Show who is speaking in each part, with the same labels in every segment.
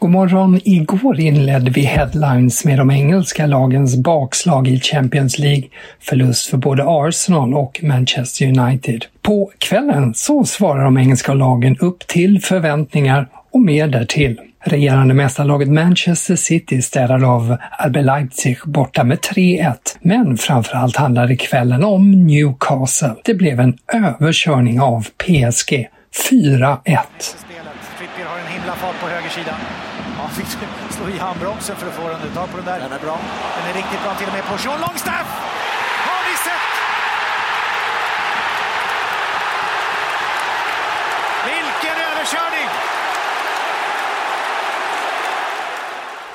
Speaker 1: God morgon! Igår inledde vi headlines med de engelska lagens bakslag i Champions League, förlust för både Arsenal och Manchester United. På kvällen så svarar de engelska lagen upp till förväntningar och mer därtill. Regerande mästarlaget Manchester City städade av RB Leipzig borta med 3-1. Men framförallt handlade kvällen om Newcastle. Det blev en överkörning av PSG. 4-1
Speaker 2: fart på högersidan. Ja, fick slå i handbromsen för att få den. Ta på den där. Den är bra. Den är riktigt bra till och med på Sean Longstaff! Har ni sett? Vilken överkörning!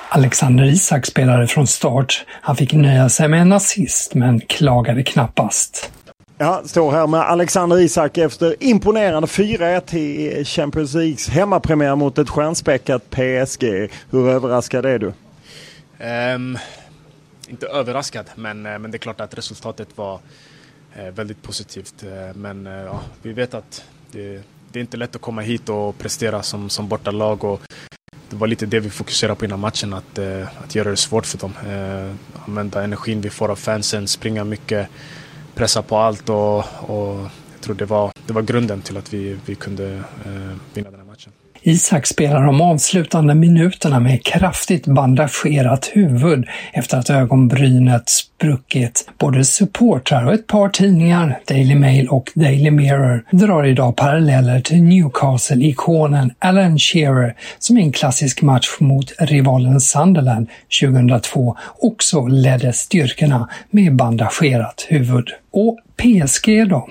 Speaker 1: Alexander Isak spelade från start. Han fick nöja sig med en assist men klagade knappast.
Speaker 3: Ja, står här med Alexander Isak efter imponerande 4-1 i Champions Leagues hemmapremiär mot ett stjärnspäckat PSG. Hur överraskad är du?
Speaker 4: Um, inte överraskad, men, eh, men det är klart att resultatet var eh, väldigt positivt. Eh, men eh, ja, vi vet att det, det är inte lätt att komma hit och prestera som, som bortalag. Och det var lite det vi fokuserade på innan matchen, att, eh, att göra det svårt för dem. Eh, använda energin vi får av fansen, springa mycket, pressa på allt och, och jag tror det var, det var grunden till att vi, vi kunde eh, vinna den här matchen.
Speaker 1: Isak spelar de avslutande minuterna med kraftigt bandagerat huvud efter att ögonbrynet spruckit. Både supportrar och ett par tidningar, Daily Mail och Daily Mirror, drar idag paralleller till Newcastle-ikonen Alan Shearer som i en klassisk match mot rivalen Sunderland 2002 också ledde styrkorna med bandagerat huvud. Och PSG då?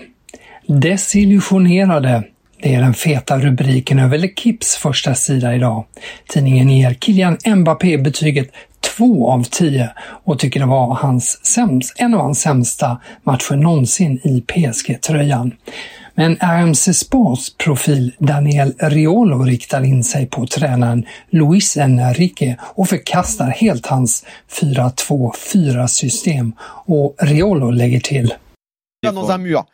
Speaker 1: Desillusionerade det är den feta rubriken över L'Equipes första sida idag. Tidningen ger Kylian Mbappé betyget 2 av 10 och tycker det var hans sämst, en av hans sämsta matcher någonsin i PSG-tröjan. Men RMC Sports profil Daniel Riolo riktar in sig på tränaren Luis Enrique och förkastar helt hans 4-2-4-system och Riolo lägger till
Speaker 5: dans un mur.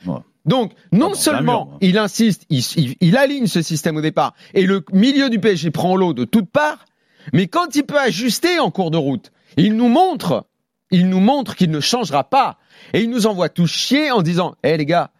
Speaker 5: Donc, non seulement il insiste, il, il- il aligne ce système au départ, et le milieu du PSG prend l'eau de toutes parts, mais quand il peut ajuster en cours de route, il nous montre, il nous montre qu'il ne changera pas, et il nous envoie tous chier en disant, eh les gars,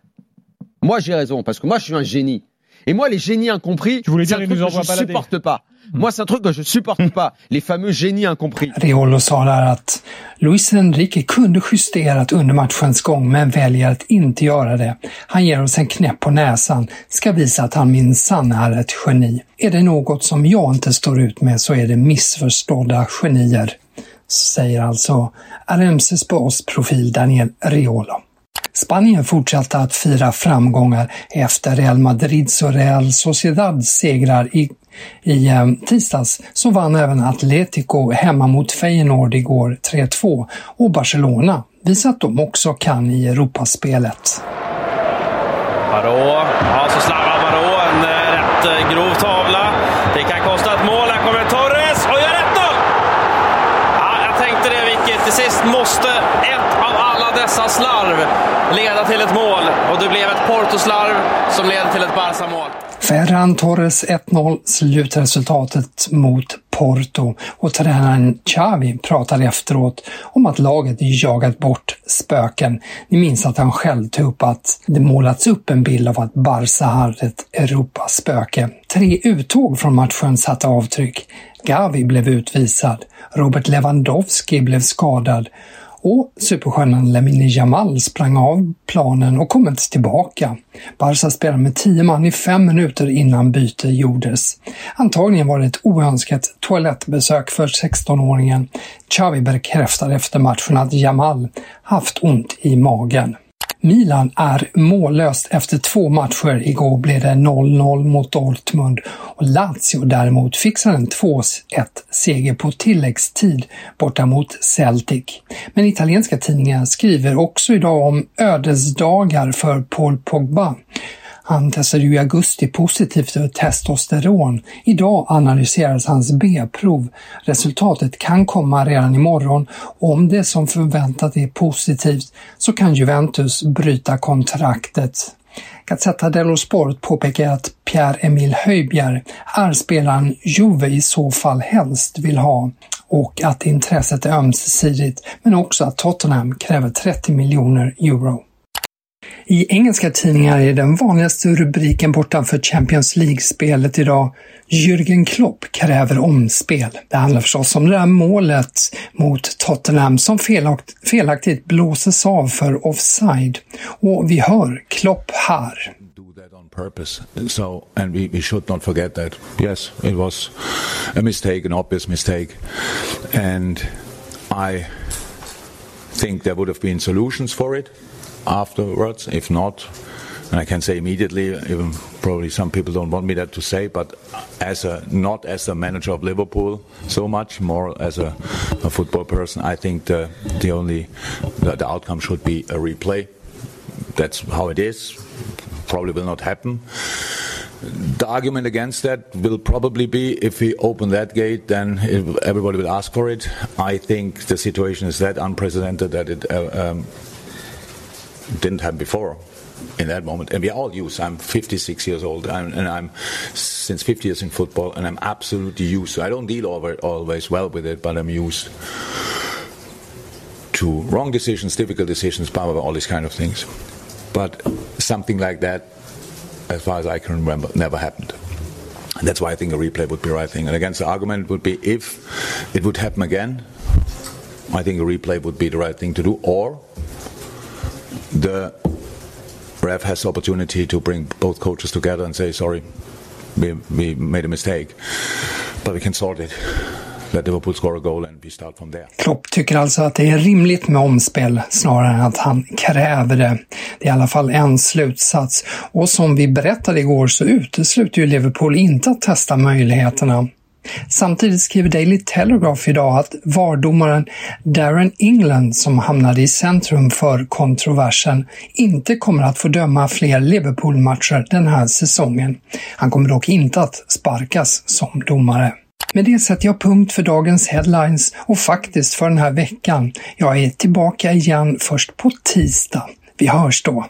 Speaker 5: moi j'ai raison, parce que moi je suis un génie. Et moi les génies incompris,
Speaker 6: voulais
Speaker 5: c'est
Speaker 6: dire,
Speaker 5: un
Speaker 6: il
Speaker 5: truc
Speaker 6: nous
Speaker 5: que je
Speaker 6: balader.
Speaker 5: supporte pas. Moi c'est un truc que je supporte pas, les fameux génies incompris.
Speaker 1: Riolo sa där att Luis Enrique kunde justerat under matchens gång men väljer att inte göra det. Han ger oss en knäpp på näsan, ska visa att han minsann är ett geni. Är det något som jag inte står ut med så är det missförstådda genier, säger alltså RMC Sports profil Daniel Riolo. Spanien fortsatte att fira framgångar efter Real Madrids och Real Sociedads segrar i, i eh, tisdags så vann även Atletico hemma mot Feyenoord igår 3-2 och Barcelona visar att de också kan i Europaspelet.
Speaker 6: Barå, Ja, så slarvar Barå. En eh, rätt eh, grov tavla. Det kan kosta ett mål. Här kommer Torres och gör 1-0! Ja, jag tänkte det, Vicky. Till sist måste ett av alla dessa slarv leda till ett mål. Och det blev ett Porto-slarv som leder till ett Barca-mål.
Speaker 1: Ferran Torres 1-0 slutresultatet mot Porto och tränaren Xavi pratar efteråt om att laget jagat bort spöken. Ni minns att han själv tog upp att det målats upp en bild av att Barca hade ett Europaspöke. Tre uttåg från matchen satte avtryck. Gavi blev utvisad. Robert Lewandowski blev skadad och superstjärnan Lamine Jamal sprang av planen och kom inte tillbaka. Barca spelade med tio man i fem minuter innan byte gjordes. Antagligen var det ett oönskat toalettbesök för 16-åringen. Xavi bekräftade efter matchen att Jamal haft ont i magen. Milan är mållöst efter två matcher. Igår blev det 0-0 mot Dortmund och Lazio däremot fixar en 2-1 seger på tilläggstid borta mot Celtic. Men italienska tidningar skriver också idag om ödesdagar för Paul Pogba. Han testade ju i augusti positivt för testosteron. Idag analyseras hans B-prov. Resultatet kan komma redan imorgon och om det som förväntat är positivt så kan Juventus bryta kontraktet. Gazzetta dello Sport påpekar att Pierre-Emil Höjbjerg är spelaren Juve i så fall helst vill ha och att intresset är ömsesidigt men också att Tottenham kräver 30 miljoner euro. I engelska tidningar är den vanligaste rubriken bortanför Champions League-spelet idag Jürgen Klopp kräver omspel. Det handlar förstås om det där målet mot Tottenham som felakt, felaktigt blåses av för offside. Och vi hör Klopp här.
Speaker 7: purpose. So, and we, we should not forget that. Yes, it was a mistake, an obvious mistake. And I think there would have been solutions for it. Afterwards. If not, and I can say immediately, even probably some people don't want me that to say, but as a not as a manager of Liverpool so much, more as a, a football person, I think the the only the, the outcome should be a replay. That's how it is. Probably will not happen. The argument against that will probably be if we open that gate, then everybody will ask for it. I think the situation is that unprecedented that it uh, um, didn't have before in that moment. And we all used. I'm 56 years old, and, and I'm since 50 years in football, and I'm absolutely used. So I don't deal over, always well with it, but I'm used to wrong decisions, difficult decisions, blah, blah, blah, all these kind of things. But something like that, as far as I can remember, never happened. And that's why I think a replay would be the right thing. And against the argument would be if it would happen again, I think a replay would be the right thing to do, or the ref has the opportunity to bring both coaches together and say, sorry, we, we made a mistake, but we can sort it. Let Liverpool score a goal and we start from there.
Speaker 1: Klopp tycker alltså att det är rimligt med omspel snarare än att han kräver det. Det är i alla fall en slutsats. Och som vi berättade igår så utesluter ju Liverpool inte att testa möjligheterna. Samtidigt skriver Daily Telegraph idag att vardomaren Darren England, som hamnade i centrum för kontroversen, inte kommer att få döma fler Liverpool-matcher den här säsongen. Han kommer dock inte att sparkas som domare. Med det sätter jag punkt för dagens headlines och faktiskt för den här veckan. Jag är tillbaka igen först på tisdag. Vi hörs då!